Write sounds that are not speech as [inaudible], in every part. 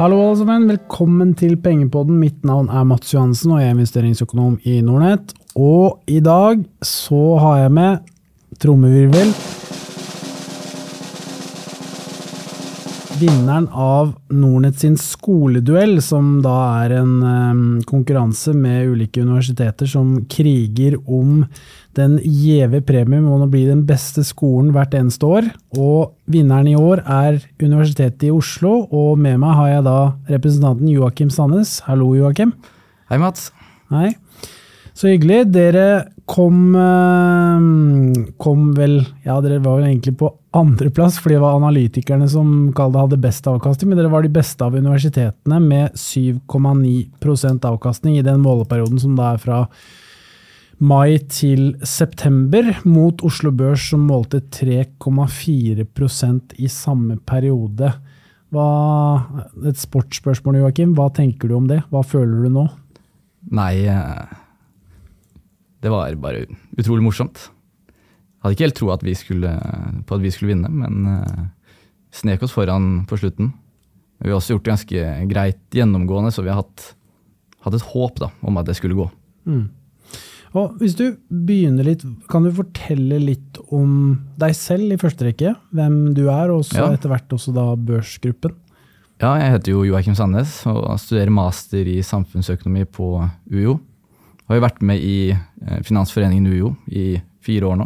Hallo alle sammen, velkommen til Pengepodden. Mitt navn er Mats Johansen, og jeg er investeringsøkonom i Nordnett. Og i dag så har jeg med trommevirvel Vinneren av Nordnett sin skoleduell, som da er en um, konkurranse med ulike universiteter som kriger om den gjeve premien om å bli den beste skolen hvert eneste år. Og vinneren i år er Universitetet i Oslo, og med meg har jeg da representanten Joakim Sandnes. Hallo, Joakim. Hei, Mats. Hei. Så hyggelig. Dere kom, kom vel Ja, dere var vel egentlig på andreplass, fordi det var analytikerne som hadde best avkastning, men dere var de beste av universitetene med 7,9% avkastning i den måleperioden som da er fra mai til september, mot Oslo Børs som målte 3,4% i samme periode. Hva, et sportsspørsmål, Joakim. Hva tenker du om det? Hva føler du nå? Nei, det var bare utrolig morsomt. Hadde ikke helt tro at på at vi skulle vinne, men uh, snek oss foran på slutten. Vi har også gjort det ganske greit gjennomgående, så vi har hatt, hatt et håp da, om at det skulle gå. Mm. Og hvis du begynner litt, Kan du fortelle litt om deg selv i første rekke? Hvem du er, og ja. etter hvert også da børsgruppen? Ja, jeg heter jo Joakim Sandnes og studerer master i samfunnsøkonomi på UiO. Har jo vært med i eh, Finansforeningen UiO i fire år nå.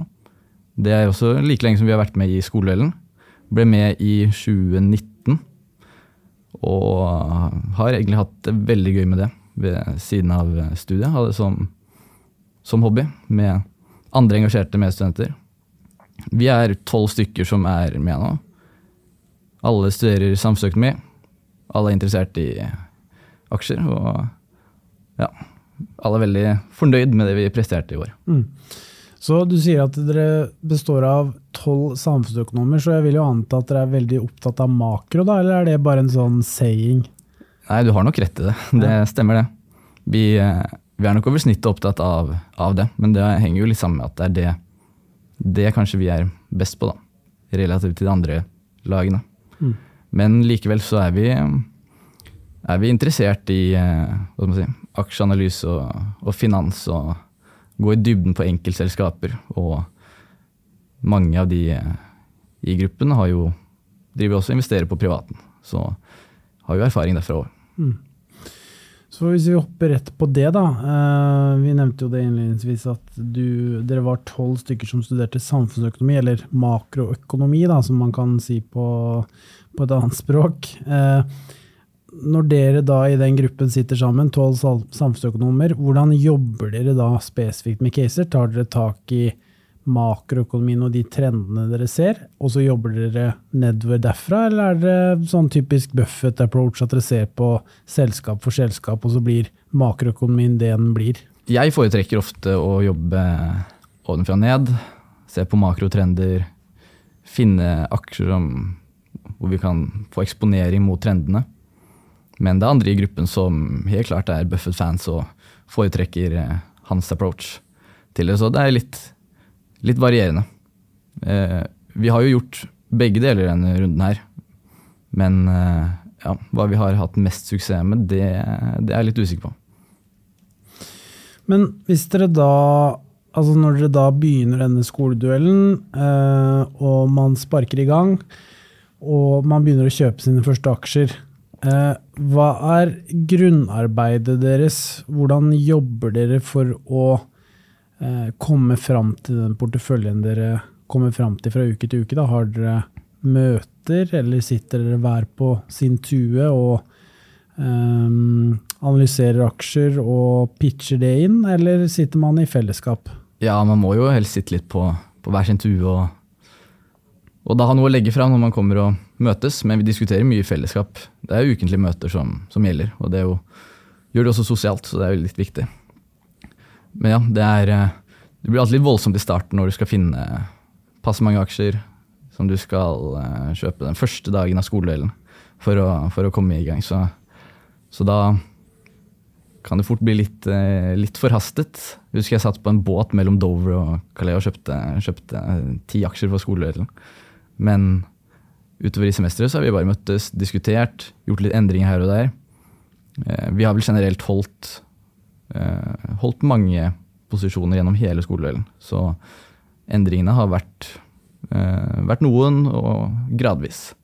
Det er også like lenge som vi har vært med i skoledelen. Ble med i 2019 og har egentlig hatt det veldig gøy med det ved siden av studiet. Hadde det som, som hobby med andre engasjerte medstudenter. Vi er tolv stykker som er med nå. Alle studerer samfunnsøkonomi. Alle er interessert i aksjer. Og ja, alle er veldig fornøyd med det vi presterte i år. Mm. Så du sier at dere består av tolv samfunnsøkonomer, så jeg vil jo anta at dere er veldig opptatt av makro, da, eller er det bare en sånn saying? Nei, du har nok rett i det. Det ja. stemmer, det. Vi, eh, vi, er nok over snittet opptatt av, av, det, men det henger jo litt sammen med at det er det, det kanskje vi er best på, da. Relativt til de andre lagene. Mm. Men likevel så er vi, er vi interessert i eh, si, aksjeanalyse og, og, finans og gå i dybden på enkeltselskaper. Og mange av de eh, i gruppen har jo, driver også og investerer på privaten. Så har jo erfaring derfra òg. Mm. Så hvis vi hopper rett på det, da. Eh, vi nevnte jo det innledningsvis at du, dere var tolv stykker som studerte samfunnsøkonomi, eller makroøkonomi, da, som man kan si på, på et annet språk. Eh, når dere da i den gruppen sitter sammen, tolv samfunnsøkonomer, hvordan jobber dere da spesifikt med caser? Tar dere tak i makroøkonomien og de trendene dere ser, og så jobber dere nedover derfra, eller er det sånn typisk Buffett approach at dere ser på selskap for selskap, og så blir makroøkonomien det den blir? Jeg foretrekker ofte å jobbe ovenfra ned, se på makrotrender, finne aksjer som, hvor vi kan få eksponering mot trendene. Men det er andre i gruppen som helt klart er Buffett-fans og foretrekker eh, hans approach til det. Så det er litt, litt varierende. Eh, vi har jo gjort begge deler denne runden her. Men eh, ja, hva vi har hatt mest suksess med, det, det er jeg litt usikker på. Men hvis dere da Altså når dere da begynner denne skoleduellen, og man sparker i gang, og man begynner å kjøpe sine første aksjer, Eh, hva er grunnarbeidet deres? Hvordan jobber dere for å eh, komme fram til den porteføljen dere kommer fram til fra uke til uke? Da? Har dere møter, eller sitter dere hver på sin tue og um, analyserer aksjer og pitcher det inn, eller sitter man i fellesskap? Ja, man må jo helst sitte litt på, på hver sin tue og og da ha noe å legge fram når man kommer og møtes, men vi diskuterer mye i fellesskap. Det er ukentlige møter som, som gjelder, og det jo, gjør det også sosialt, så det er jo litt viktig. Men ja, det er eh, Det blir alltid litt voldsomt i starten når du skal finne passe mange aksjer som du skal uh, kjøpe den første dagen av skoledelen for å, for å komme i gang. Så, så, da kan det fort bli litt, uh, litt forhastet. Jeg husker jeg satt på en båt mellom Dover og Calais og kjøpte, kjøpte ti aksjer for skoledelen. Men utover i semesteret så har vi bare møttes, diskutert, gjort litt endringer her og der. Eh, vi har vel generelt holdt, eh, holdt mange posisjoner gjennom hele skoledelen. Så endringene har vært, eh, vært noen, og gradvis.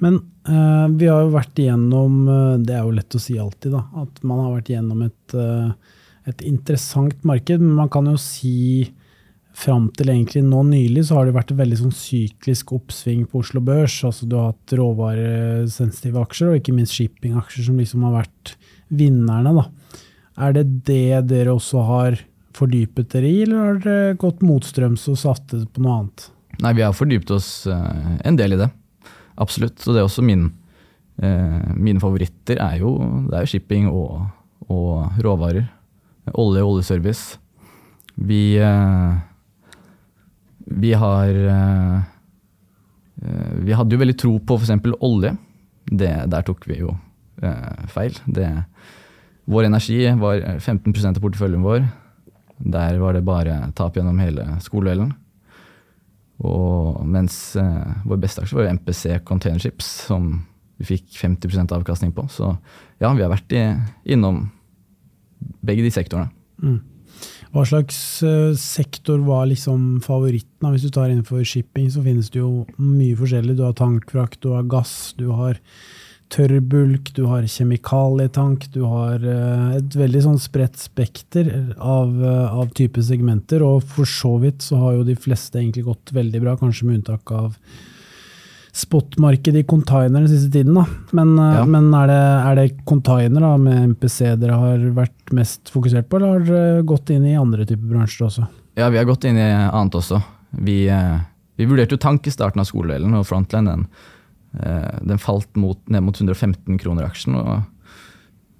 Men uh, vi har jo vært igjennom Det er jo lett å si alltid, da. At man har vært igjennom et, et interessant marked. Men man kan jo si fram til egentlig nå nylig så har det vært et veldig sånn syklisk oppsving på Oslo Børs. Altså du har hatt råvaresensitive aksjer, og ikke minst shippingaksjer som liksom har vært vinnerne. da. Er det det dere også har fordypet dere i, eller har dere gått motstrøms og satset på noe annet? Nei, vi har fordypet oss eh, en del i det. Absolutt. Og det er også min eh, Mine favoritter er jo, det er jo shipping og, og råvarer. Olje og oljeservice. Vi eh, Vi har eh, eh, Vi hadde jo veldig tro på f.eks. olje. Det, der tok vi jo eh, feil. Det, vår energi var 15% av porteføljen vår. Der var det bare tap gjennom hele skoledelen. Og mens eh, vår beste aksje var jo MPC Containerships, som vi fikk 50% avkastning på. Så ja, vi har vært i, innom begge de sektorene. Mm. Hva slags uh, sektor var liksom favoritten? Hvis du tar innenfor shipping, så finnes det jo mye forskjellig. Du har tankfrakt, du har gass, du har tørrbulk, du har kjemikalietank, du har uh, et veldig sånn spredt spekter av, uh, av type segmenter. Og for så vidt så har jo de fleste egentlig gått veldig bra, kanskje med unntak av spotmarkedet i container den siste tiden. Da. Men, eh, Ja. men er, det, er det container da, med MPC dere har vært mest fokusert på, eller har dere gått inn i andre typer bransjer også? Ja, vi har gått inn i annet også. Vi, eh, vi vurderte jo tank i starten av skoledelen, og Frontline den, eh, den falt mot, ned mot 115 kroner aksjen. Og,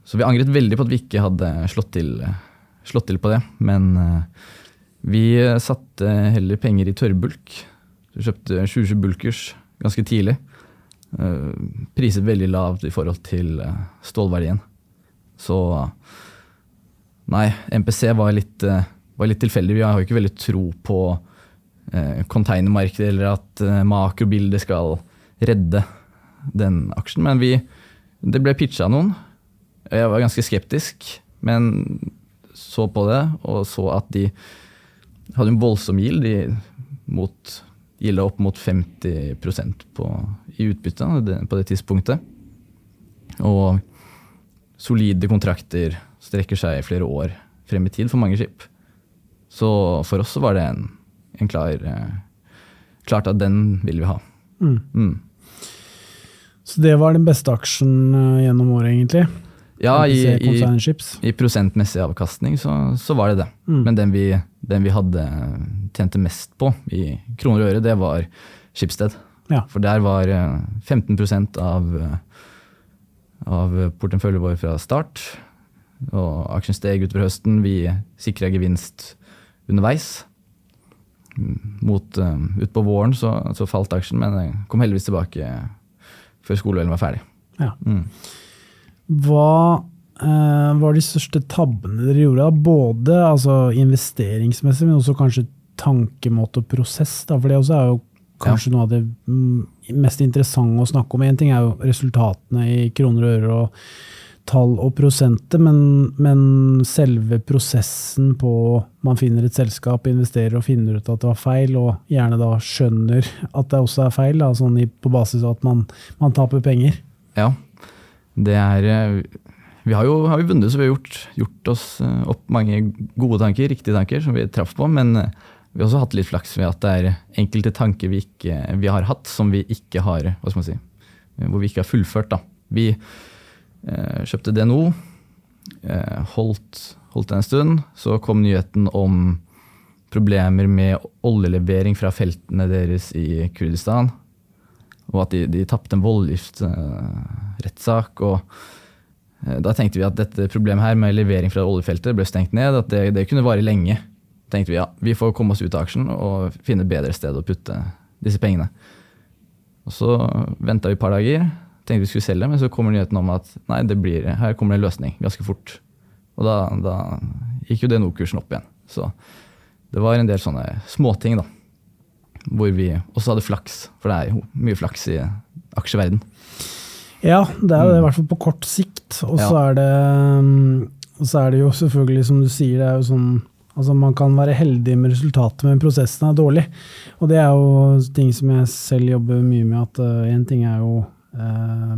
så vi angret veldig på at vi ikke hadde slått til, slått til på det. Men vi satte heller penger i tørrbulk. Vi kjøpte 20 bulkers ganske tidlig. Eh, Priset veldig lavt i forhold til eh, stålverdien. Så nei, MPC var litt, eh, var litt tilfeldig. Vi har jo ikke veldig tro på containermarkedet eller at makrobildet skal redde den aksjen. Men vi, det ble pitcha noen. Jeg var ganske skeptisk, men så på det og så at de hadde en voldsom gild. Mot, gilda opp mot 50% på, i utbytte på det tidspunktet. Og solide kontrakter strekker seg i flere år frem i tid for mange skip. Så for oss så var det en, en klar eh, Klart at den vil vi ha. Mm. Mm. Så det var den beste aksjen eh, gjennom året, egentlig? Ja, i, i, i prosentmessig avkastning så, så var det det. Mm. Men den vi, den vi hadde tjente mest på i kroner og øre, det var Schibsted. Ja. For der var eh, 15% av, eh, av porteføljen vår fra start. Og aksjen steg utover høsten. Vi sikra gevinst underveis. Mot, uh, Utpå våren så, så falt aksjen, men kom heldigvis tilbake før skoleølen var ferdig. Ja. Mm. Hva eh, var de største tabbene dere gjorde? da? Både altså, investeringsmessig, men også kanskje tankemåte og prosess? Da? For det også er jo kanskje noe av det mm, mest interessante å snakke om. Én ting er jo resultatene i kroner og øre og tall og prosenter, men, men selve prosessen på man finner et selskap, investerer og finner ut at det var feil, og gjerne da skjønner at det også er feil, da, sånn i, på basis av at man, man taper penger. Ja, det er eh, Vi har jo har vi vunnet, så vi har gjort, gjort oss eh, opp mange gode tanker, riktige tanker, som vi traff på. Men eh, vi har også hatt litt flaks ved at det er enkelte tanker vi, ikke, vi har hatt, som vi ikke har Hva skal man si Hvor vi ikke har fullført. da. Vi eh, kjøpte DNO, eh, holdt, holdt det en stund. Så kom nyheten om problemer med oljelevering fra feltene deres i Kurdistan. Og at de, de tapte en voldgiftsrettssak. og eh, da tenkte vi at dette problemet her med levering fra oljefeltet ble stengt ned. At det, det kunne vare lenge. tenkte vi ja, vi får komme oss ut av aksjen og finne bedre sted å putte disse pengene. Og Så venta vi et par dager, tenkte vi skulle selge, men så kommer nyheten om at nei, blir, her kommer det en løsning ganske fort. Og da, da gikk jo DNO-kursen opp igjen. Så det var en del sånne småting, da. Hvor vi også hadde flaks, for det er jo mye flaks i aksjeverden. Ja, det er det i hvert fall på kort sikt. Og så Ja. er det mm, er det jo selvfølgelig, som du sier, det er jo sånn Altså Man kan være heldig med resultatet, men prosessen er dårlig. Og det er jo ting som jeg selv jobber mye med. At én ting er jo uh,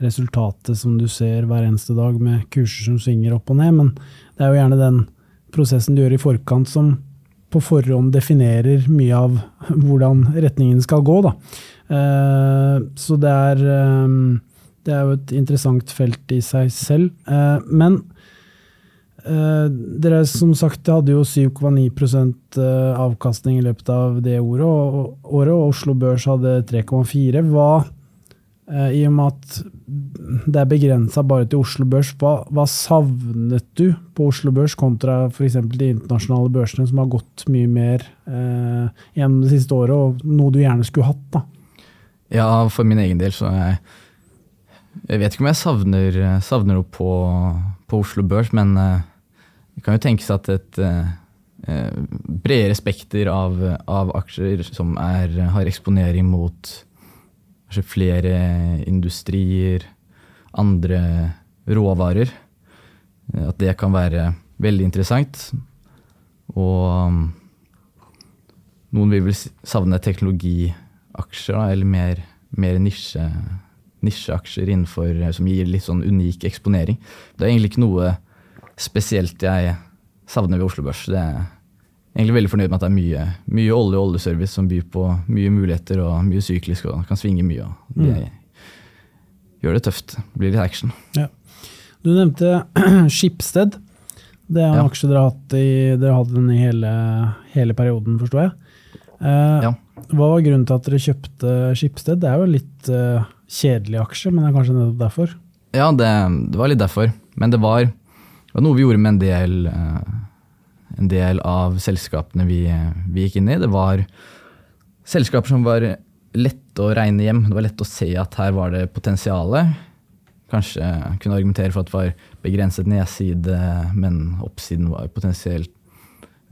resultatet som du ser hver eneste dag med kurser som svinger opp og ned, men det er jo gjerne den prosessen du gjør i forkant som på forhånd definerer mye av hvordan retningen skal gå. Da. Eh, så det er, eh, det er jo et interessant felt i seg selv. Eh, men dere som sagt hadde jo 7,9 avkastning i løpet av det året, og, Oslo Børs hadde 3,4. Hva I og med at det er begrensa bare til Oslo Børs, hva, hva, savnet du på Oslo Børs kontra f.eks. de internasjonale børsene, som har gått mye mer eh, gjennom det siste året, og noe du gjerne skulle hatt? da? Ja, for min egen del så jeg, jeg vet ikke om jeg savner, savner noe på, på Oslo Børs, men eh, det kan jo tenkes at et eh, bredere spekter av, av aksjer som er, har eksponering mot kanskje flere industrier, andre råvarer. At det kan være veldig interessant. Og um, noen vil vel savne teknologiaksjer, da, eller mer, mer nisje, nisjeaksjer innenfor, som gir litt sånn unik eksponering. Det er egentlig ikke noe spesielt jeg savner ved Oslo Børs. Det er egentlig veldig fornøyd med at det er mye, mye olje og oljeservice som byr på mye muligheter og mye syklisk og kan svinge mye. Og det gjør det tøft. Blir litt action. Ja. Du nevnte [clears throat] Skipsted. Det er en Ja. aksje dere har hatt i, dere hadde den i hele, hele perioden, forstår jeg. Eh, Ja. Hva var grunnen til at dere kjøpte Skipsted? Det er jo en litt uh, kjedelig aksje, men det er kanskje nettopp derfor? Ja, det, det var litt derfor. Men det var, det var noe vi gjorde med en del, eh, en del av selskapene vi, vi gikk inn i. Det var selskaper som var lette å regne hjem. Det var lett å se at her var det potensialet. Kanskje kunne argumentere for at det var begrenset nedside, men oppsiden var potensielt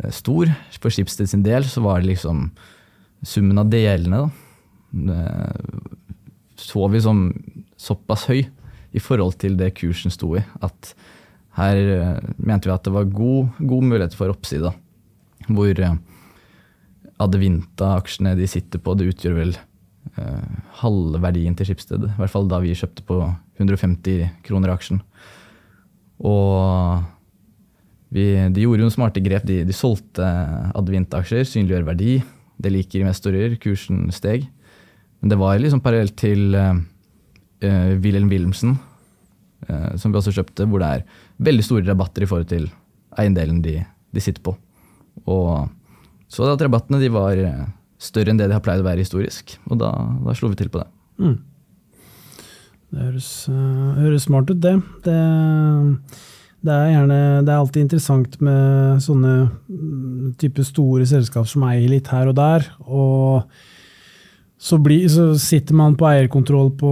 eh, stor. For Schibsted sin del så var det liksom summen av delene. Da. Det så vi som såpass høy i forhold til det kursen sto i, at her eh, mente vi at det var god, god mulighet for oppside. Hvor eh, Adevinta-aksjene de sitter på, det utgjør vel eh, halve verdien til Schibsted. I hvert fall da vi kjøpte på 150 kroner aksjen. Og vi, de gjorde jo smarte grep. De, de solgte Adevinta-aksjer, synliggjør verdi. Det liker investorer. Kursen steg. Men det var liksom parallelt til eh, Wilhelm Wilhelmsen, eh, som vi også kjøpte, hvor det er veldig store rabatter i forhold til eiendelen de, de sitter på. Og så at rabattene de var større enn det de har pleid å være historisk, og da, da slo vi til på det. Mm. Det høres, uh, høres, smart ut, det. det. Det er, gjerne, det er alltid interessant med sånne type store selskap som eier litt her og der. og så, bli, så, sitter man på eierkontroll på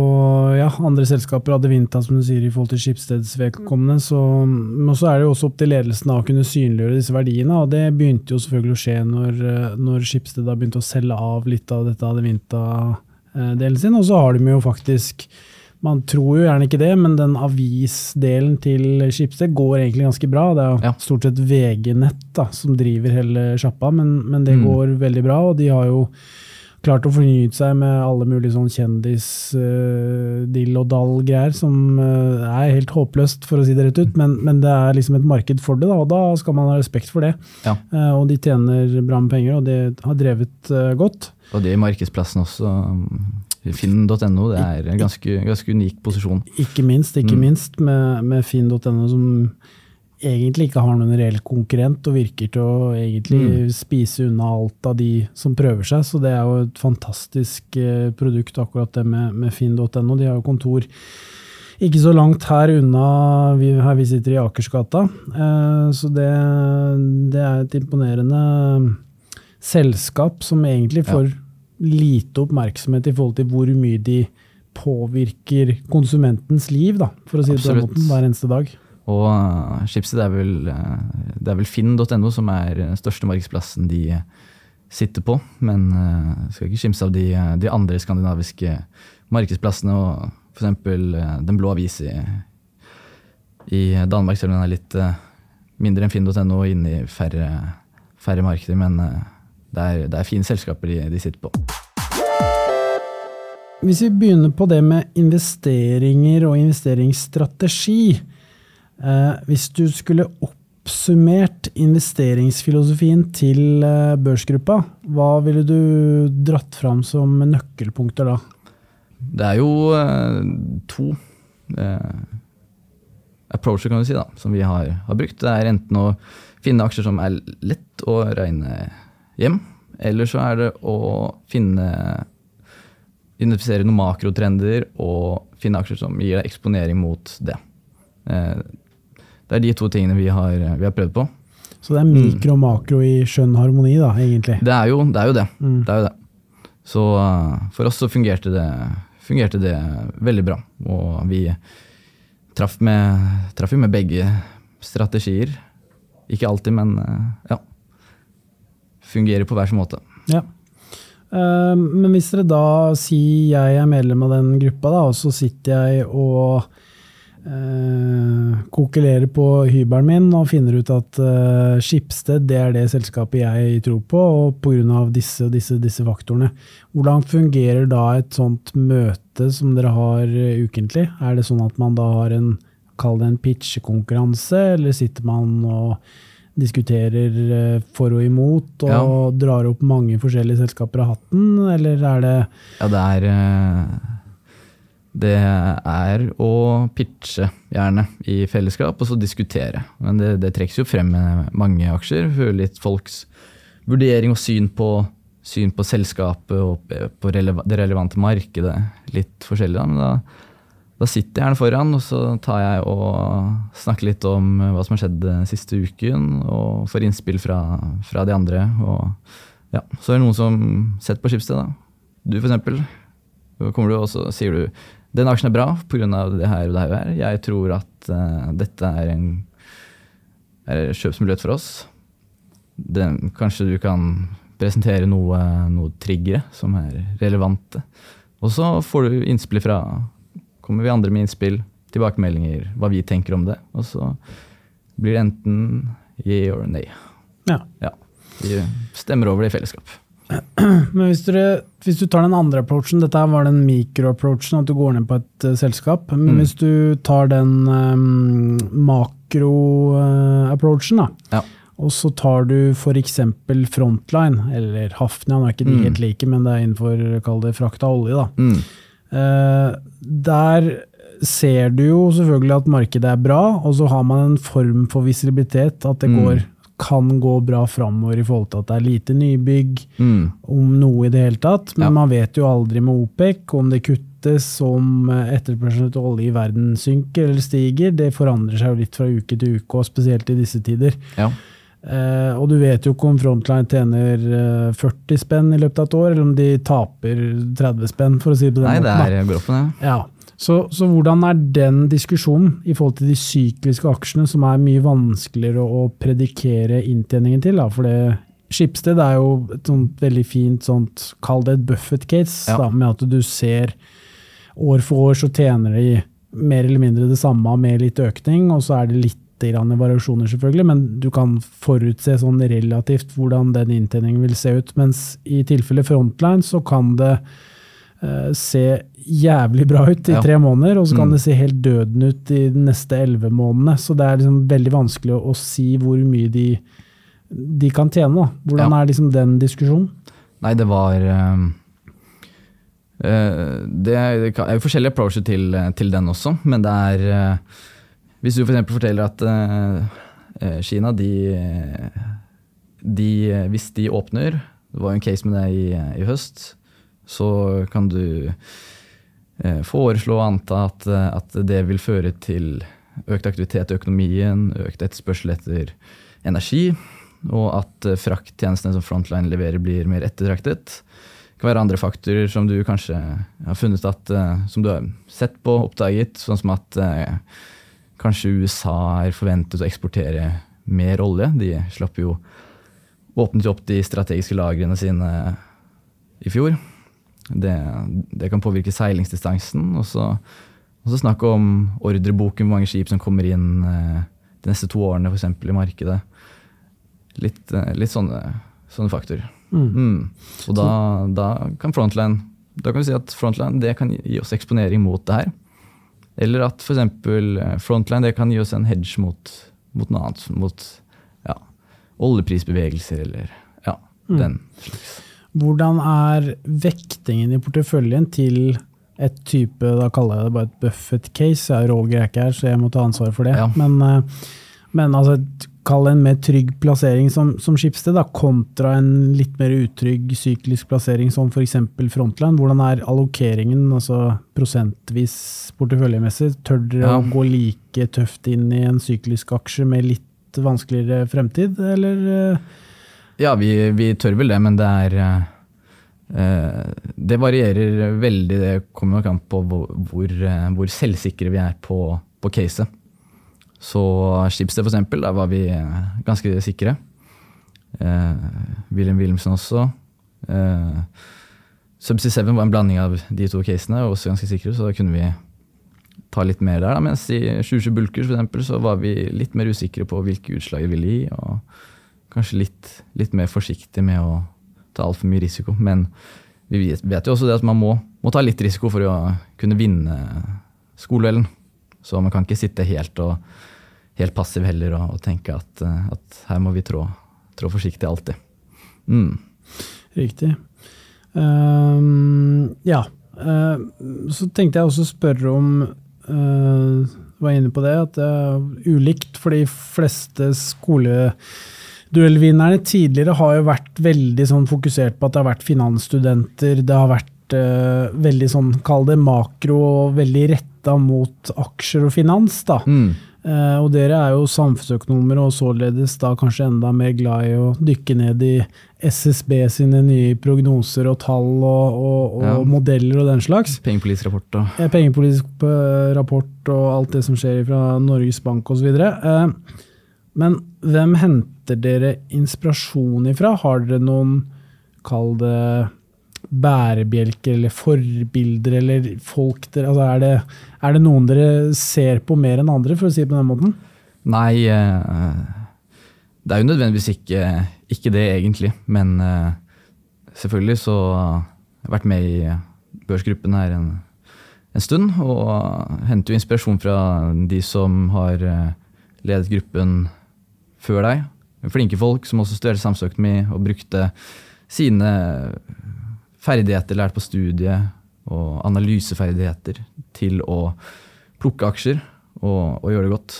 ja, andre selskaper, Adevinta som du sier, i forhold til Skipsteds vedkommende. Så, men så er det jo også opp til ledelsen å kunne synliggjøre disse verdiene. og Det begynte jo selvfølgelig å skje når, når Skipsted har begynt å selge av litt av dette Adevinta-delen sin. Og så har de jo faktisk man tror jo gjerne ikke det, men den avisdelen til Skipsted går egentlig ganske bra. Det er jo Ja. stort sett VG-nett da, som driver hele sjappa, men, men det Mm. går veldig bra. Og de har jo klart å fornye seg med alle mulige sånn kjendis-dill og dall-greier, som eh, er helt håpløst, for å si det rett ut. Men, men det er liksom et marked for det, da, og da skal man ha respekt for det. Ja. Eh, og de tjener bra med penger, og det har drevet eh, godt. Og det i markedsplassen også. Finn.no, det er en ganske, ganske unik posisjon. Ikke minst, ikke Mm. minst med, med Finn.no, som egentlig ikke har noen reell konkurrent, og virker til å egentlig Mm. spise unna alt av de som prøver seg. Så det er jo et fantastisk eh, produkt, akkurat det med, med Finn.no. De har jo kontor ikke så langt her unna vi, her vi sitter i Akersgata. Eh, så det, det er et imponerende selskap som egentlig Ja. får lite oppmerksomhet i forhold til hvor mye de påvirker konsumentens liv, da, for å si det på den måten, hver eneste dag. Og uh, Schibsted er vel, uh, det er vel finn.no som er den største markedsplassen de, sitter på. Men skal ikke skimse av de, de, andre skandinaviske markedsplassene. og F.eks. Den blå avis i, i Danmark, selv om den er litt mindre enn finn.no og inne i færre, færre markeder. Men det, er, det er fine selskaper de, de sitter på. Hvis vi begynner på det med investeringer og investeringsstrategi. Eh, hvis du skulle oppsummert investeringsfilosofien til eh, børsgruppa, hva ville du dratt fram som nøkkelpunkter da? Det er jo eh, to approacher kan du si da, som vi har, har, brukt. Det er enten å finne aksjer som er lett å regne hjem, eller så er det å finne identifisere noen makrotrender og finne aksjer som gir deg eksponering mot det. Eh, det er de to tingene vi har, vi har prøvd på. Så det er mikro og makro i skjønn harmoni, da, egentlig? Det er jo det. Er jo det. Mm. det, er jo det. Så uh, for oss så fungerte det, fungerte det, veldig bra. Og vi traff med, traff med begge strategier. Ikke alltid, men uh, ja. Fungerer på hver sin måte. Ja. Men hvis dere da sier jeg er medlem av den gruppa, da, og så sitter jeg og Uh, kokelerer på hybelen min og finner ut at uh, Skipsted det er det selskapet jeg tror på, og pga. disse, disse, disse faktorene. Hvordan fungerer da et sånt møte som dere har uh, ukentlig? Er det sånn at man da har en Kall det en pitchekonkurranse, eller sitter man og diskuterer uh, for og imot og ja. drar opp mange forskjellige selskaper av hatten, eller er det Ja, det er det er å pitche, gjerne, i fellesskap, og så diskutere. Men det, det trekkes jo frem med mange aksjer. Høre litt folks vurdering og syn på, syn på selskapet og på releva, det relevante markedet. Litt forskjellig, da. Men da, da, sitter jeg gjerne foran, og så tar jeg og snakker litt om hva som har skjedd den siste uken, og får innspill fra, fra de andre. Og ja, så er det noen som setter på Skipsted, da. Du, for eksempel. Kommer du og så sier du den aksjen er bra pga. det her og det her. Jeg tror at uh, dette er en er kjøpsmulighet for oss. Den, kanskje du kan presentere noe, noe triggere som er relevante. Og så får du innspill fra Kommer vi andre med innspill, tilbakemeldinger, hva vi tenker om det. Og så blir det enten yeah or nay. Ja. ja. Vi stemmer over det i fellesskap. Men hvis, dere, hvis, du tar den andre approachen, dette var den mikroapproachen, at du går ned på et uh, selskap. Men mm. hvis du tar den um, makroapproachen, uh, ja. og så tar du f.eks. Frontline, eller Hafnia, nå er ikke de mm. helt like, men det er innenfor kall det frakta olje. da. Mm. Uh, der ser du jo selvfølgelig at markedet er bra, og så har man en form for visibilitet, at det mm. går kan gå bra framover i forhold til at det er lite nybygg, mm. om noe i det hele tatt. Men ja. man vet jo aldri med OPEC om det kuttes, om etterspørselen etter olje i verden synker eller stiger. Det forandrer seg jo litt fra uke til uke, og spesielt i disse tider. Ja. Eh, og du vet jo ikke om Frontline tjener 40 eh, spenn i løpet av et år, eller om de taper 30 spenn, for å si det på den Nei, måten. Nei, det er groffen, ja. ja. Så, så, hvordan er den diskusjonen i forhold til de sykliske aksjene, som er mye vanskeligere å, predikere inntjeningen til? Da? For det, Skipsted er jo et sånt veldig fint sånt, kall det et Buffett-case, ja. med at du ser år for år så tjener de mer eller mindre det samme med litt økning, og så er det litt variasjoner, selvfølgelig, men du kan forutse sånn relativt hvordan den inntjeningen vil se ut. Mens i tilfelle Frontline så kan det se jævlig bra ut i ja. tre måneder, og så kan mm. det se helt døden ut i de neste elleve månedene. Så det er liksom veldig vanskelig å, å, si hvor mye de, de kan tjene. Da. Hvordan ja. er liksom den diskusjonen? Nei, det var uh, Det er, er forskjellige approacher til, til, den også, men det er uh, Hvis du f.eks. For forteller at uh, Kina, de, de, Hvis de åpner Det var jo en case med det i, i høst så kan du Eh, foreslå og anta at, eh, at, det vil føre til økt aktivitet i økonomien, økt etterspørsel etter energi, og at eh, frakttjenestene som Frontline leverer, blir mer ettertraktet. Det kan være andre faktorer som du kanskje har funnet at, som du har sett på, oppdaget, sånn som at kanskje USA er forventet å eksportere mer olje. De slapp jo åpnet jo opp de strategiske lagrene sine i fjor. Det, det kan påvirke seilingsdistansen. Og så, og så snakk om ordreboken, hvor mange skip som kommer inn eh, de neste to årene f.eks. i markedet. Litt, eh, litt sånne, sånne faktorer. Mm. Mm. Og da, da kan frontline da kan vi si at frontline det kan gi oss eksponering mot det her. Eller at f.eks. frontline det kan gi oss en hedge mot, mot noe annet. Mot ja, oljeprisbevegelser eller ja, Mm. den slags. Hvordan er vektingen i porteføljen til et type, da kaller jeg det bare et Buffett-case, er Roger er ikke her, så jeg må ta ansvar for det. Ja. Men, eh, men altså, kall en mer trygg plassering som, som Schibsted, kontra en litt mer utrygg syklisk plassering som f.eks. Frontline. Hvordan er allokeringen, altså prosentvis porteføljemessig? Tør dere Ja. å gå like tøft inn i en syklisk aksje med litt vanskeligere fremtid, eller? Eh? Ja, vi, vi tør vel det, men det er eh, Det varierer veldig. Det kommer nok an på hvor, hvor, eh, hvor selvsikre vi er på, på caset. Så Schibsted, for eksempel, der var vi eh, ganske sikre. Eh, William Wilhelmsen også. Eh, Subsea 7 var en blanding av de to casene, også ganske sikre, så da kunne vi ta litt mer der. Da. Mens i 2020 Bulkers for eksempel, så var vi litt mer usikre på hvilke utslag det ville gi. og kanskje litt, litt mer forsiktig med å ta altfor mye risiko. Men vi vet, jo også det at man må, må ta litt risiko for å kunne vinne skoleduellen. Så man kan ikke sitte helt, og, helt passiv heller og, og tenke at, eh, at her må vi trå, trå forsiktig alltid. Mm. Riktig. Um, ja. Uh, så tenkte jeg også å spørre om uh, var inne på det, at det er ulikt for de fleste skoleduellvinnerne tidligere har jo vært veldig sånn fokusert på at det har vært finansstudenter, det har vært uh, veldig sånn, kall det makro, og veldig retta mot aksjer og finans, da. Mm. Uh, og dere er jo samfunnsøkonomer og således da kanskje enda mer glad i å dykke ned i SSB sine nye prognoser og tall og, og, og Ja. modeller og den slags. Pengepolitisk rapport og ja, Pengepolitisk eh, rapport og alt det som skjer fra Norges Bank osv. Eh, men hvem henter dere inspirasjon ifra? Har dere noen, kall det bærebjelker eller forbilder eller folk dere altså er, det, er det noen dere ser på mer enn andre, for å si det på den måten? Nei, eh, det er jo nødvendigvis ikke, ikke det egentlig. Men eh, selvfølgelig så jeg vært med i børsgruppen her en, en stund. Og henter jo inspirasjon fra de som har eh, ledet gruppen før deg. Flinke folk som også studerte samfunnsøkonomi og brukte sine ferdigheter lært på studiet og analyseferdigheter til å plukke aksjer og, og gjøre det godt.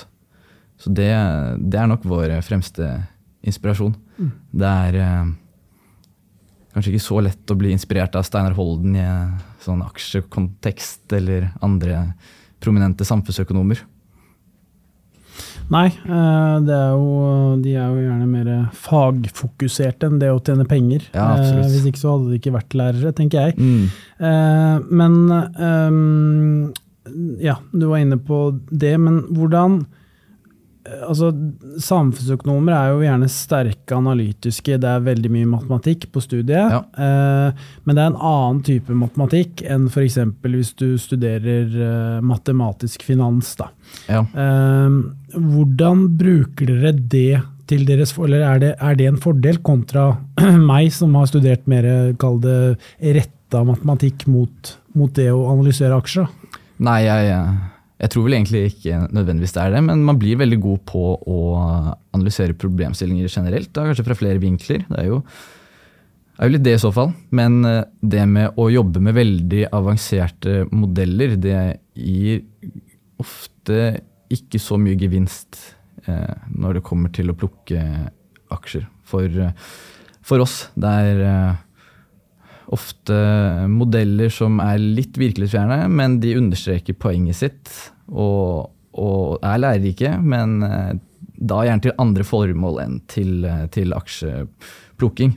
Så det, det er nok vår fremste inspirasjon. Det er eh, kanskje ikke så lett å bli inspirert av Steinar Holden i sånn aksjekontekst eller andre prominente samfunnsøkonomer. Nei, eh, det er jo, de er jo gjerne mer fagfokuserte enn det å tjene penger. Ja, absolutt. Eh, Hvis ikke så hadde de ikke vært lærere, tenker jeg. Mm. Eh, Men ja, du var inne på det, men hvordan Altså, samfunnsøkonomer er jo gjerne sterke analytiske, det er veldig mye matematikk på studiet. Ja. Eh, men det er en annen type matematikk enn f.eks. hvis du studerer eh, matematisk finans. Da. Ja. Eh, hvordan bruker dere det til deres Eller er det, er det en fordel kontra [clears throat] meg, som har studert mer kall det retta matematikk mot, mot det å analysere aksjer? Nei, jeg, jeg tror vel egentlig ikke nødvendigvis det er det, men man blir veldig god på å analysere problemstillinger generelt, da, kanskje fra flere vinkler. Det er jo, er jo litt det i så fall. Men eh, det med å jobbe med veldig avanserte modeller, det gir ofte ikke så mye gevinst eh, når det kommer til å plukke aksjer. For, eh, for oss, det er eh, ofte modeller som er litt virkelighetsfjerne, men de understreker poenget sitt og, og er lærerike, men eh, da gjerne til andre formål enn til, eh, til aksjeplukking.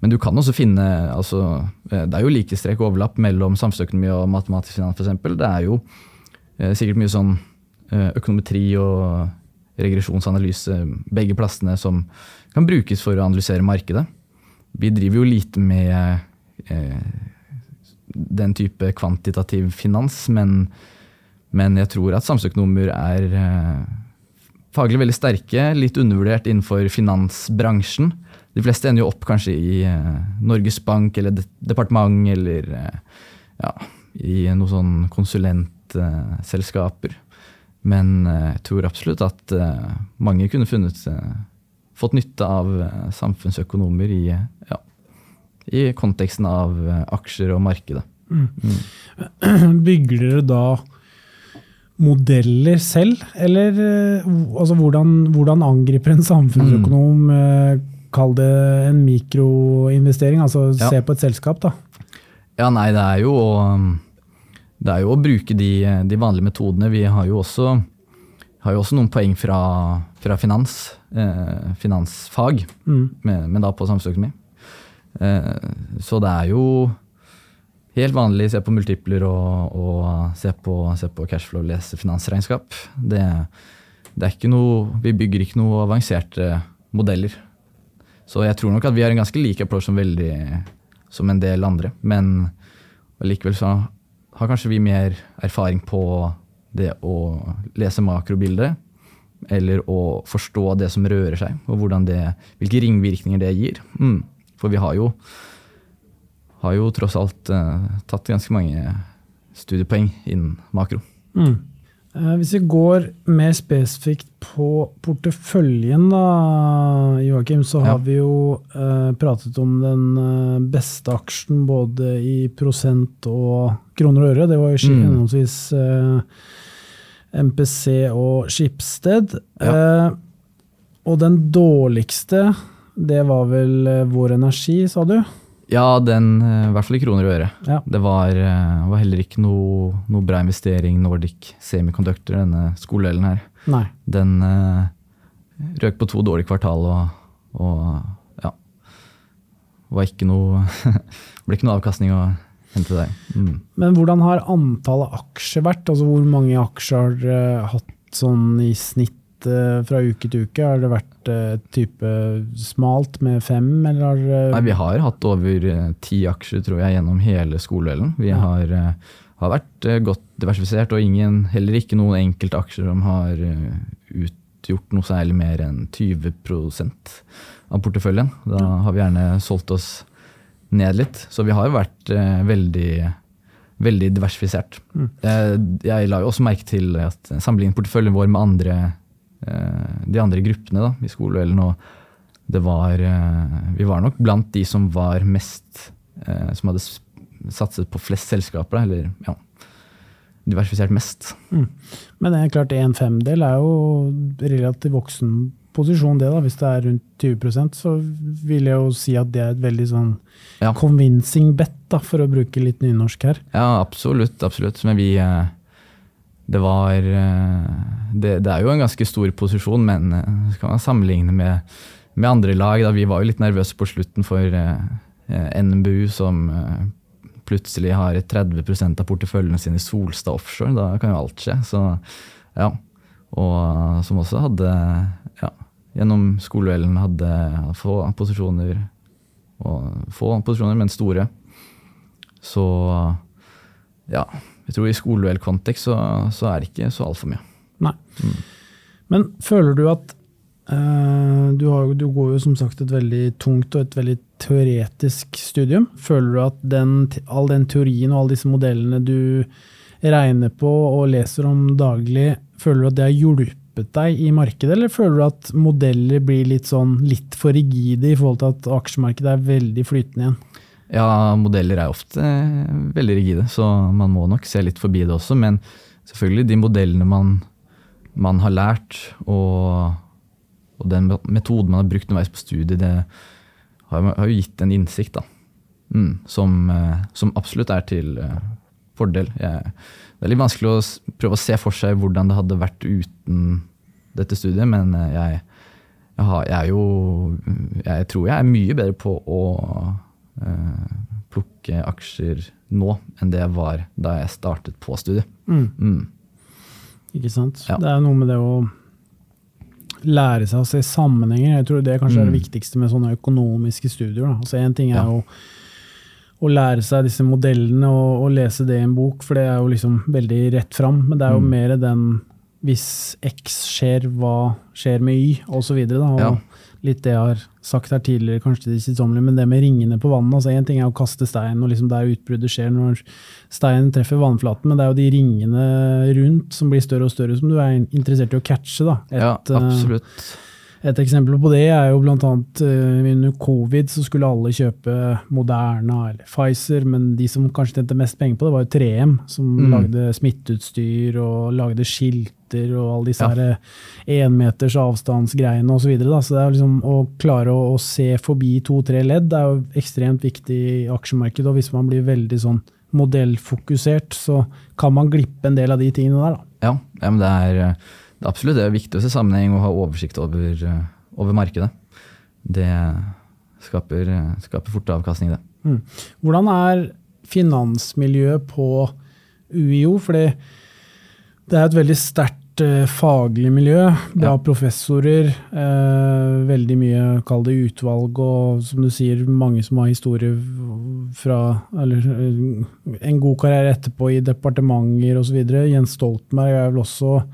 Men du kan også finne altså, eh, Det er jo likestrek og overlapp mellom samfunnsøkonomi og matematisk finans, f.eks. Det er jo eh, sikkert mye sånn økonometri og regresjonsanalyse, begge plassene som kan brukes for å analysere markedet. Vi driver jo lite med eh, den type kvantitativ finans, men, men jeg tror at samfunnsøkonomer er eh, faglig veldig sterke, litt undervurdert innenfor finansbransjen. De fleste ender jo opp kanskje i eh, Norges Bank eller de departement eller eh, ja, i noen sånn konsulentselskaper. Men eh, jeg tror absolutt at eh, mange kunne funnet eh, fått nytte av samfunnsøkonomer i, ja, i konteksten av aksjer og markedet. Mm. Mm. [clears throat] Bygger dere da modeller selv, eller altså, hvordan, hvordan, angriper en samfunnsøkonom mm. Kall det en mikroinvestering, altså ja. se på et selskap, da? Ja, nei, det er jo å, det er jo å bruke de, de vanlige metodene. Vi har jo også, har jo også noen poeng fra, fra finans, eh, finansfag, mm. men da på samfunnsøkonomi. Eh, så det er jo helt vanlig å se på multipler og, og se, på, se på cashflow, lese finansregnskap. Det, det, er ikke noe, vi bygger ikke noe avanserte modeller. Så jeg tror nok at vi har en ganske lik approach som, veldig, som en del andre. Men likevel så har kanskje vi mer erfaring på det å lese makrobildet. Eller å forstå det som rører seg, og det, hvilke ringvirkninger det gir. Mm. For vi har jo, har jo tross alt uh, tatt ganske mange studiepoeng innen makro. Mm. Eh, hvis vi går mer spesifikt på porteføljen, da, Joakim, så har ja. vi jo eh, pratet om den eh, beste aksjen både i prosent og kroner og øre. Det var jo mm. henholdsvis eh, MPC og Skipsted. Ja. Eh, og den dårligste, det var vel eh, Vår Energi, sa du? Ja, den, eh, i hvert fall i kroner og øre. Ja. Det var, eh, var, heller ikke noe, noe, bra investering Nordic Semiconductor, denne skoledelen her. Nei. Den uh, røk på to dårlige kvartal og, og ja var ikke noe [laughs] ble ikke noe avkastning å hente der. Mm. Men hvordan har antallet aksjer vært? Altså Hvor mange aksjer har dere hatt sånn i snitt fra uke til uke? Har det vært uh, type smalt med fem, eller uh... Nei, vi har hatt over ti aksjer, tror jeg, gjennom hele skoledelen. Vi har, har, vært godt diversifisert, og ingen, heller ikke noen enkelte aksjer som har utgjort noe særlig mer enn 20 av porteføljen. Da har vi gjerne solgt oss ned litt. Så vi har vært veldig veldig diversifisert. Mm. Jeg la jo også merke til at sammenlignet porteføljen vår med andre Eh, de andre gruppene da, i skoleduellen. Og det var eh, Vi var nok blant de som var mest eh, Som hadde satset på flest selskaper, da, eller ja, diversifisert mest. Mm. Men det er klart en femdel er jo relativt voksen posisjon, det da. Hvis det er rundt 20% så vil jeg jo si at det er et veldig sånn ja. convincing bet, da, for å bruke litt nynorsk her. Ja, absolutt. absolutt. Men vi, det var eh, det, det, er jo en ganske stor posisjon, men skal kan man sammenligne med, med, andre lag. Da. Vi var jo litt nervøse på slutten for eh, NMBU, som plutselig har 30% av porteføljene sine i Solstad offshore. Da kan jo alt skje. Så, ja. Og som også hadde, ja, gjennom skoleduellen hadde få posisjoner, og få posisjoner, men store. Så ja, jeg tror i skoleduellkontekst så, så er det ikke så altfor mye. Nei. Mm. Men føler du at uh, du, har, du, går jo som sagt et veldig tungt og et veldig teoretisk studium. Føler du at den, all den teorien og alle disse modellene du regner på og leser om daglig, føler du at det har hjulpet deg i markedet, eller føler du at modeller blir litt, sånn, litt for rigide i forhold til at aksjemarkedet er veldig flytende igjen? Ja, modeller er ofte veldig rigide, så man må nok se litt forbi det også. Men selvfølgelig, de modellene man, man har lært, og, og, den metoden man har brukt underveis på studiet, det har, har, jo gitt en innsikt da, mm, som, eh, som, absolutt er til uh, fordel. Jeg, det er litt vanskelig å prøve å se for seg hvordan det hadde vært uten dette studiet, men eh, jeg, jeg, har, jeg er jo Jeg tror jeg er mye bedre på å Eh, plukke aksjer nå enn det var da jeg startet på studiet. Mm. Mm. Ikke sant. Ja. Det er noe med det å lære seg å se sammenhenger. Jeg tror det kanskje er det Mm. viktigste med sånne økonomiske studier. Da. Altså Én ting er Ja. jo å lære seg disse modellene og, og lese det i en bok, for det er jo liksom veldig rett fram. Men det er jo Mm. mer den hvis X skjer, hva skjer med Y, osv. Ja. Litt det jeg har sagt her tidligere, kanskje det kjedsommelige, men det med ringene på vannet. altså Én ting er å kaste stein, og liksom der utbruddet skjer når steinen treffer vannflaten, men det er jo de ringene rundt som blir større og større, som du er interessert i å catche. da. Et, ja, eh, absolutt. Et eksempel på det er jo annet eh, under covid så skulle alle kjøpe Moderna eller Pfizer, men de som kanskje tjente mest penger på det, var jo 3M, som Mm. lagde smitteutstyr og lagde skilter og alle disse Ja. énmeters avstandsgreiene osv. Så, videre, så det er liksom å klare å, å se forbi to-tre ledd er jo ekstremt viktig i aksjemarkedet. Og hvis man blir veldig sånn modellfokusert, så kan man glippe en del av de tingene der. da. Ja, ja men det er, eh, det er absolutt det er viktig å se sammenheng og ha oversikt over, eh, over markedet. Det skaper, eh, skaper fort avkastning, det. Mm. Hvordan er finansmiljøet på UiO? Fordi det er et veldig sterkt eh, faglig miljø. Bra Ja. professorer, eh, veldig mye, kall det utvalg, og som du sier, mange som har historie fra Eller en god karriere etterpå i departementer osv. Jens Stoltenberg er vel også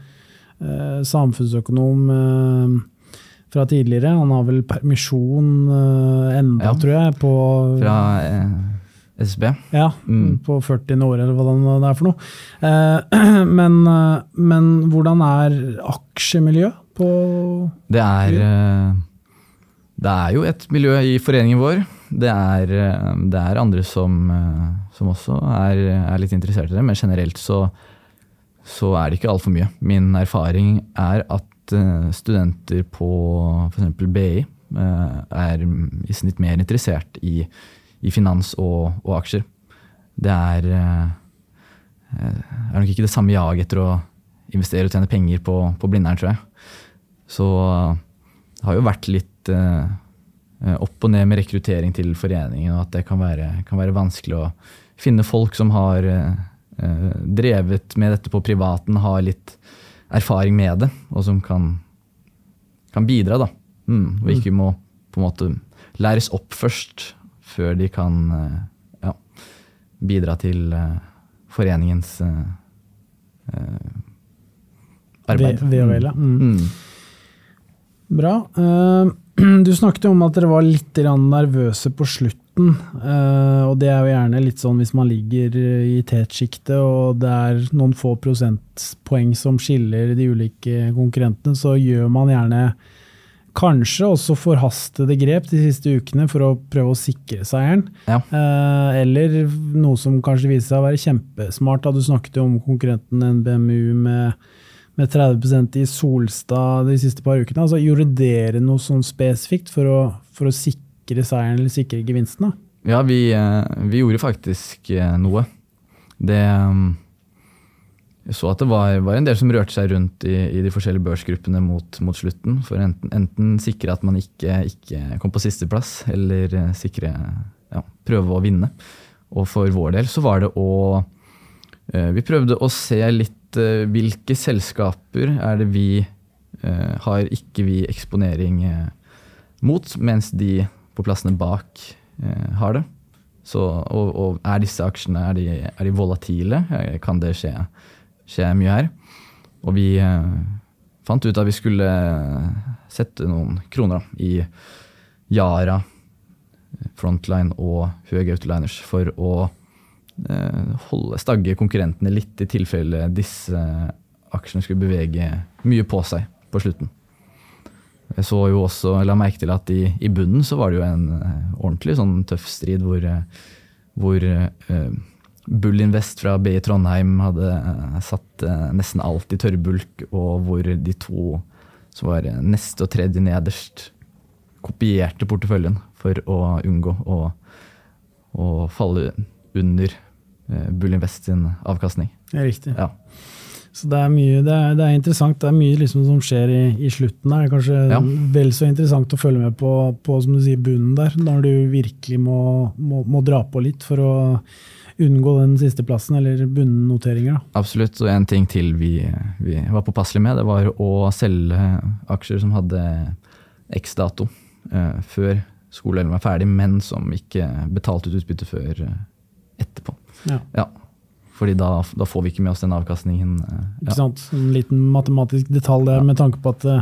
samfunnsøkonom eh, fra tidligere. Han har vel permisjon eh, enda, Ja. tror jeg, på Fra eh, SB. ja, Mm. på 40 år, eller hva det er for noe. Eh, [clears throat] men, eh, men hvordan er aksjemiljø på Det er, eh, det er jo et miljø i foreningen vår. Det er, eh, det er andre som, eh, som også er, er litt interessert i det, men generelt så, så er det ikke altfor mye. Min erfaring er at eh, studenter på f.eks. BI eh, er i snitt mer interessert i, i finans og, og aksjer. Det er, eh, er nok ikke det samme jaget etter å investere og tjene penger på, på Blindern, tror jeg. Så det har jo vært litt opp og ned med rekruttering til foreningen, og at det kan være, kan være vanskelig å finne folk som har drevet med dette på privaten, har litt erfaring med det, og som kan, kan bidra, da. Mm, og ikke må på en måte læres opp først, før de kan eh, ja, bidra til eh, foreningens eh, eh, arbeid. Vel, ja. Mm. Mm. Bra. Eh, [clears throat] Du snakket om at dere var litt nervøse på slutten. Eh, Og det er jo gjerne litt sånn hvis man ligger i tetsjiktet og det er noen få prosentpoeng som skiller de ulike konkurrentene, så gjør man gjerne kanskje også forhastede grep de siste ukene for å prøve å sikre seieren. Ja. Eh, Eller noe som kanskje viser seg å være kjempesmart. Da du snakket jo om konkurrenten NBMU med, med 30% i Solstad de siste par ukene. Altså, gjorde dere noe sånn spesifikt for å, for å sikre seieren eller sikre gevinsten? da? Ja, vi, eh, vi gjorde faktisk eh, noe. Det um, Jeg så at det var, var en del som rørte seg rundt i, i de forskjellige børsgruppene mot, mot slutten. For enten, enten sikre at man ikke, ikke kom på sisteplass, eller eh, sikre ja, prøve å vinne. Og for vår del så var det å Vi prøvde å se litt hvilke selskaper er det vi har ikke vi eksponering mot, mens de på plassene bak eh, har det. Så, og, og er disse aksjene er de, er de volatile? Eh, Kan det skje, skje mye her? Og vi eh, fant ut at vi skulle sette noen kroner da, i Yara, Frontline og Høg Autoliners for å eh, holde stagge konkurrentene litt i tilfelle disse aksjene skulle bevege mye på seg på slutten. Jeg så jo også, la merke til at i, i bunnen så var det jo en eh, ordentlig sånn tøff strid hvor, eh, hvor uh, Bull Invest fra BI Trondheim hadde satt uh, nesten alt i tørrbulk, og hvor de to som var neste og tredje nederst, kopierte porteføljen for å unngå å, å falle under uh, Bull Invest sin avkastning. Det er riktig. Ja. Så det er mye, det er, det er interessant. Det er mye liksom som skjer i, i slutten der. Det er kanskje Ja. vel så interessant å følge med på, på som du sier, bunnen der, når du virkelig må, må, må dra på litt for å unngå den siste plassen, eller bunnnoteringer. Absolutt. Og en ting til vi, vi var påpasselige med, det var å selge aksjer som hadde X-dato eh, før skoleelven var ferdig, men som ikke betalte ut utbytte før eh, etterpå. Ja. Ja. Fordi da, da får vi ikke med oss den avkastningen. Ja. Ikke sant? En liten matematisk detalj der, med tanke på at eh,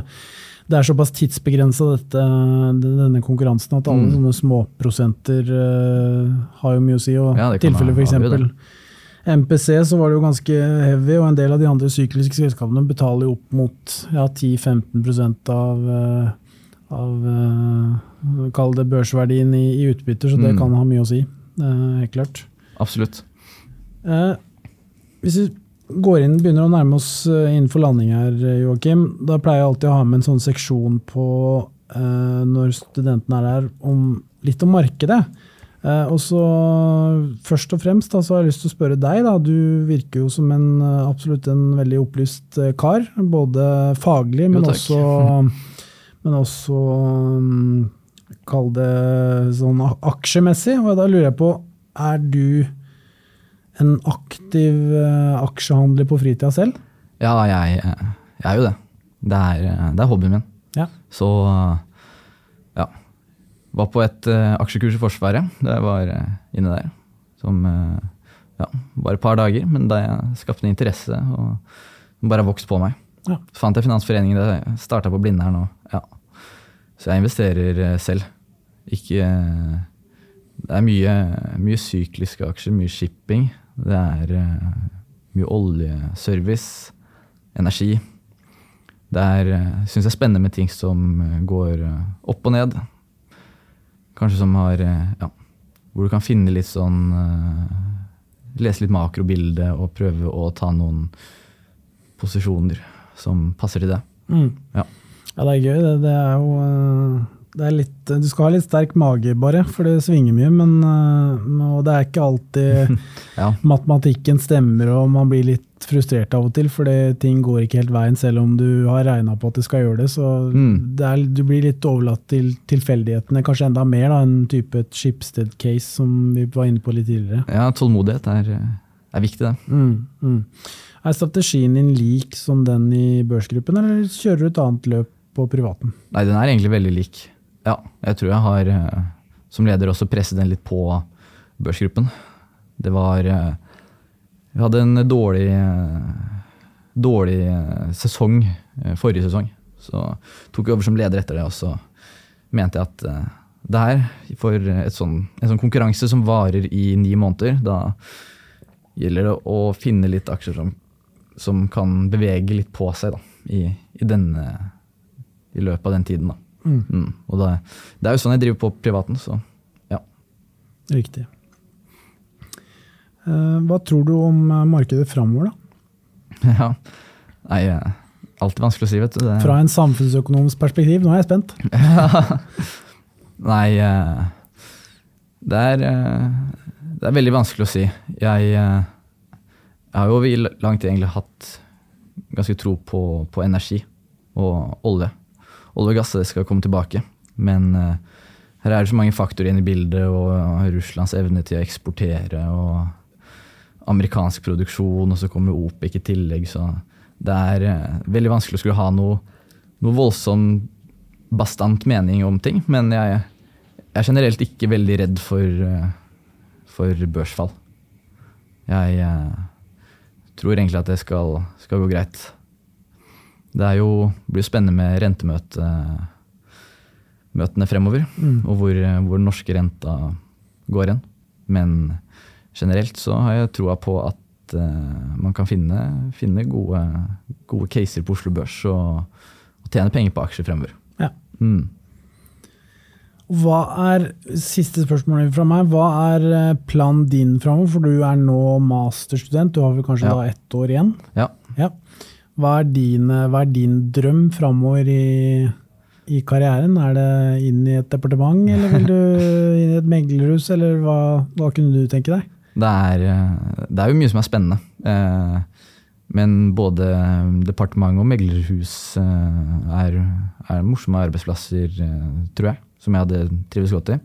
det er såpass tidsbegrensa, denne konkurransen, at alle Mm. sånne småprosenter uh, har jo mye å si. Og Ja, tilfeller f.eks. MPC så var det jo ganske heavy, og en del av de andre sykliske selskapene betaler jo opp mot ja, 10-15% av, eh, av uh, Kall det børsverdien i, i utbytter, så det Mm. kan ha mye å si. Uh, helt klart. Absolutt. Eh, hvis vi går inn, begynner å nærme oss eh, innenfor landing her, eh, Joakim, da pleier jeg alltid å ha med en sånn seksjon på når studentene er der, om, litt om markedet. Og så Først og fremst da, så har jeg lyst til å spørre deg. Da. Du virker jo som en absolutt en veldig opplyst kar. Både faglig, men Jo, også, [laughs] men også mm, Kall det sånn aksjemessig. Og da lurer jeg på, er du en aktiv eh, aksjehandler på fritida selv? Ja, jeg, jeg er jo det. Det er, det er hobbyen min. Ja. Så ja. Var på et uh, aksjekurs i Forsvaret da jeg var uh, inne der. Som uh, ja, bare et par dager, men da jeg skapte en interesse og bare vokste vokst på meg. Ja. Så fant jeg Finansforeningen, det starta på Blindern og ja. Så jeg investerer selv. Ikke Det er mye, mye sykliske aksjer, mye shipping. Det er uh, mye oljeservice, energi. Det er, syns jeg er spennende med ting som eh, går eh, opp og ned. Kanskje som har eh, ja, Hvor du kan finne litt sånn eh, Lese litt makrobilde og prøve å ta noen posisjoner som passer til det. Mm. Ja. Ja, det er gøy. Det, det er jo eh, litt, Du skal ha litt sterk mage, bare, for det svinger mye. Men eh, og det er ikke alltid [laughs] Ja, matematikken stemmer, og man blir litt frustrert av og til, fordi ting går ikke helt veien, selv om du har regna på at det skal gjøre det. Så Mm. det er, du blir litt overlatt til tilfeldighetene, kanskje enda mer da, enn type et Schibsted-case, som vi var inne på litt tidligere. ja tålmodighet er, eh, er viktig, det. Mm, mm. Er strategien din lik som den i børsgruppen, eller kjører du et annet løp på privaten? Nei, den er egentlig veldig lik. Ja, jeg tror jeg har eh, som leder også presset den litt på børsgruppen. Det var eh, Vi hadde en dårlig, eh, dårlig sesong forrige sesong. Så tok jeg over som leder etter det, og så mente jeg at det her, for sånn, en sånn konkurranse som varer i ni måneder, da gjelder det å finne litt aksjer som, som kan bevege litt på seg da, i, i, denne, i løpet av den tiden. Da. Mm. Mm. Og det, det er jo sånn jeg driver på privaten, så ja. Riktig. Eh, Hva tror du om eh, markedet framover, da? [laughs] ja. Nei, eh, alltid vanskelig å si, vet du. Det, Fra en samfunnsøkonomisk perspektiv? Nå er jeg spent. [laughs] Nei, det er, det er veldig vanskelig å si. Jeg, jeg har jo over lang tid egentlig hatt ganske tro på, på energi og olje. Olje og gass det skal komme tilbake, men eh, her er det så mange faktorer inne i bildet, og Russlands evne til å eksportere, og amerikansk produksjon, og så kommer OPEC i tillegg, så det er eh, veldig vanskelig å skulle ha noe, noe voldsom bastant mening om ting, men jeg, jeg er generelt ikke veldig redd for, eh, for børsfall. Jeg eh, tror egentlig at det skal, skal gå greit. Det er jo, blir jo spennende med rentemøtene fremover, Mm. og hvor, hvor den norske renta går hen. Men generelt så har jeg troa på at uh, man kan finne, finne gode, gode caser på Oslo Børs og, og tjene penger på aksjer fremover. Ja. Mm. Hva er, Siste spørsmål fra meg. Hva er eh, planen din framover? For du er nå masterstudent, du har vel kanskje Ja. da ett år igjen? Ja. Ja. Hva er din, eh, hva er din drøm framover i, i karrieren? Er det inn i et departement, eller vil du [laughs] inn i et meglerhus, eller hva, hva kunne du tenke deg? Det er, eh, det er jo mye som er spennende. Eh, Men både departement og meglerhus er, er morsomme arbeidsplasser, tror jeg. Som jeg hadde trives godt i.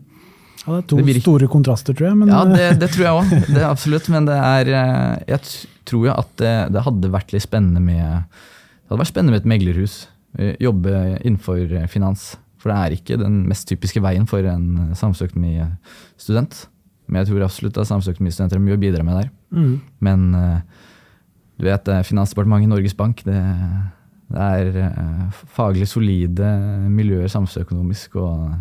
Ja, det er to Det virker- store kontraster, tror jeg. Men Ja, eh, det, det tror jeg òg. [laughs] Absolutt. Men det er eh, Jeg tror jo at det, det hadde vært litt spennende med Det hadde vært spennende med et meglerhus. Eh, Jobbe innenfor finans. For det er ikke den mest typiske veien for en samfunnsøkonomistudent. Men jeg tror absolutt at samfunnsøkonomistudenter har mye å bidra med der. mm. Men du vet, Finansdepartementet, Norges Bank, det, det er faglig solide miljøer samfunnsøkonomisk. og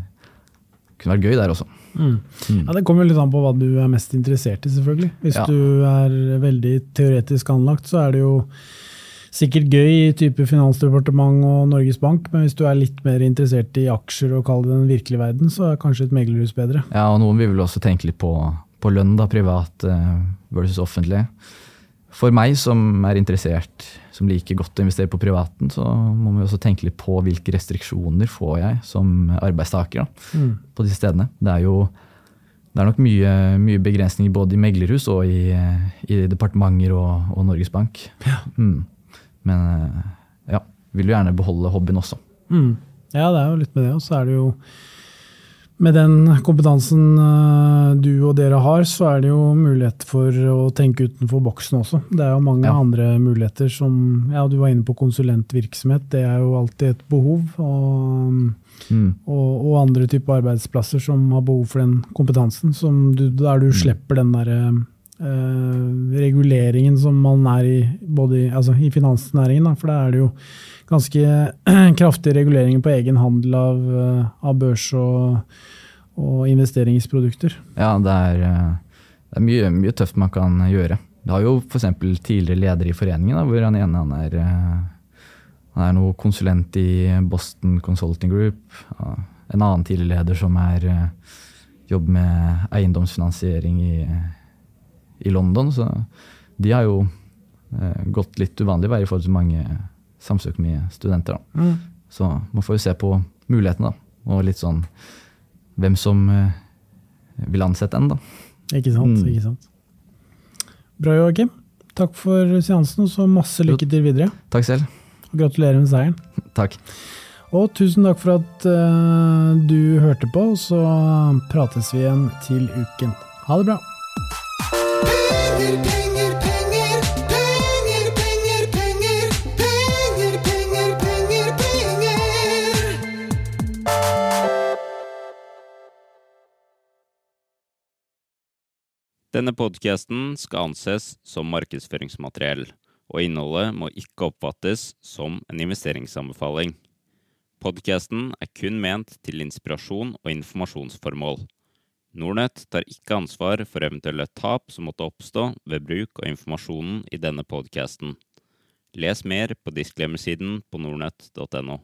kunne vært gøy der også. Mm. Ja, Det kommer litt an på hva du er mest interessert i, selvfølgelig. Hvis Ja. du er veldig teoretisk anlagt, så er det jo sikkert gøy i type Finansdepartement og Norges Bank, men hvis du er litt mer interessert i aksjer og kaller det den virkelige verden, så er kanskje et meglerhus bedre. Ja, og noen vil vel også tenke litt på, på lønn, da, privat eh, versus offentlig. For meg som er interessert, som liker godt å investere på privaten, så må vi også tenke litt på hvilke restriksjoner får jeg som arbeidstaker da, Mm. på disse stedene. Det er jo det er nok mye, mye begrensninger både i meglerhus og i, i departementer og, og Norges Bank. Mm. Men eh, ja, vil jo gjerne beholde hobbyen også. Mm. Ja, det er jo litt med det. Og så er det jo med den kompetansen eh, du og dere har, så er det jo mulighet for å tenke utenfor boksen også. Det er jo mange Ja. andre muligheter som Ja, du var inne på konsulentvirksomhet. Det er jo alltid et behov. Og, Mm. og, og andre typer arbeidsplasser som har behov for den kompetansen. Som du, der du slipper den derre eh, reguleringen som man er i både i, altså i finansnæringen. Da, for da er det jo ganske [clears throat] kraftige reguleringer på egen handel av, eh, av børs og, og investeringsprodukter. Ja, det er, eh, det er mye, mye tøft man kan gjøre. Det har jo f.eks. tidligere leder i foreningen, da, hvor han ene han er, eh, han er noe konsulent i Boston Consulting Group. En annen tidligere leder som er eh, jobber med eiendomsfinansiering i, i London. Så de har jo eh, gått litt uvanlig vei i forhold til mange samfunnsøkonomistudenter. Mm. Så man får jo se på mulighetene, da. Og litt sånn hvem som eh, vil ansette en, da. Ikke sant? Mm. ikke sant? Bra, Joakim. Takk for seansen, og så masse lykke til videre. Takk selv. Og gratulerer med seieren. [laughs] Takk. Og tusen takk for at uh, du hørte på, så prates vi igjen til uken. Ha det bra. Denne podkasten skal anses som markedsføringsmateriell, og innholdet må ikke oppfattes som en investeringsanbefaling. Podkasten er kun ment til inspirasjon og informasjonsformål. Nordnett tar ikke ansvar for eventuelle tap som måtte oppstå ved bruk av informasjonen i denne podkasten. Les mer på disclaimer-siden på nordnett.no.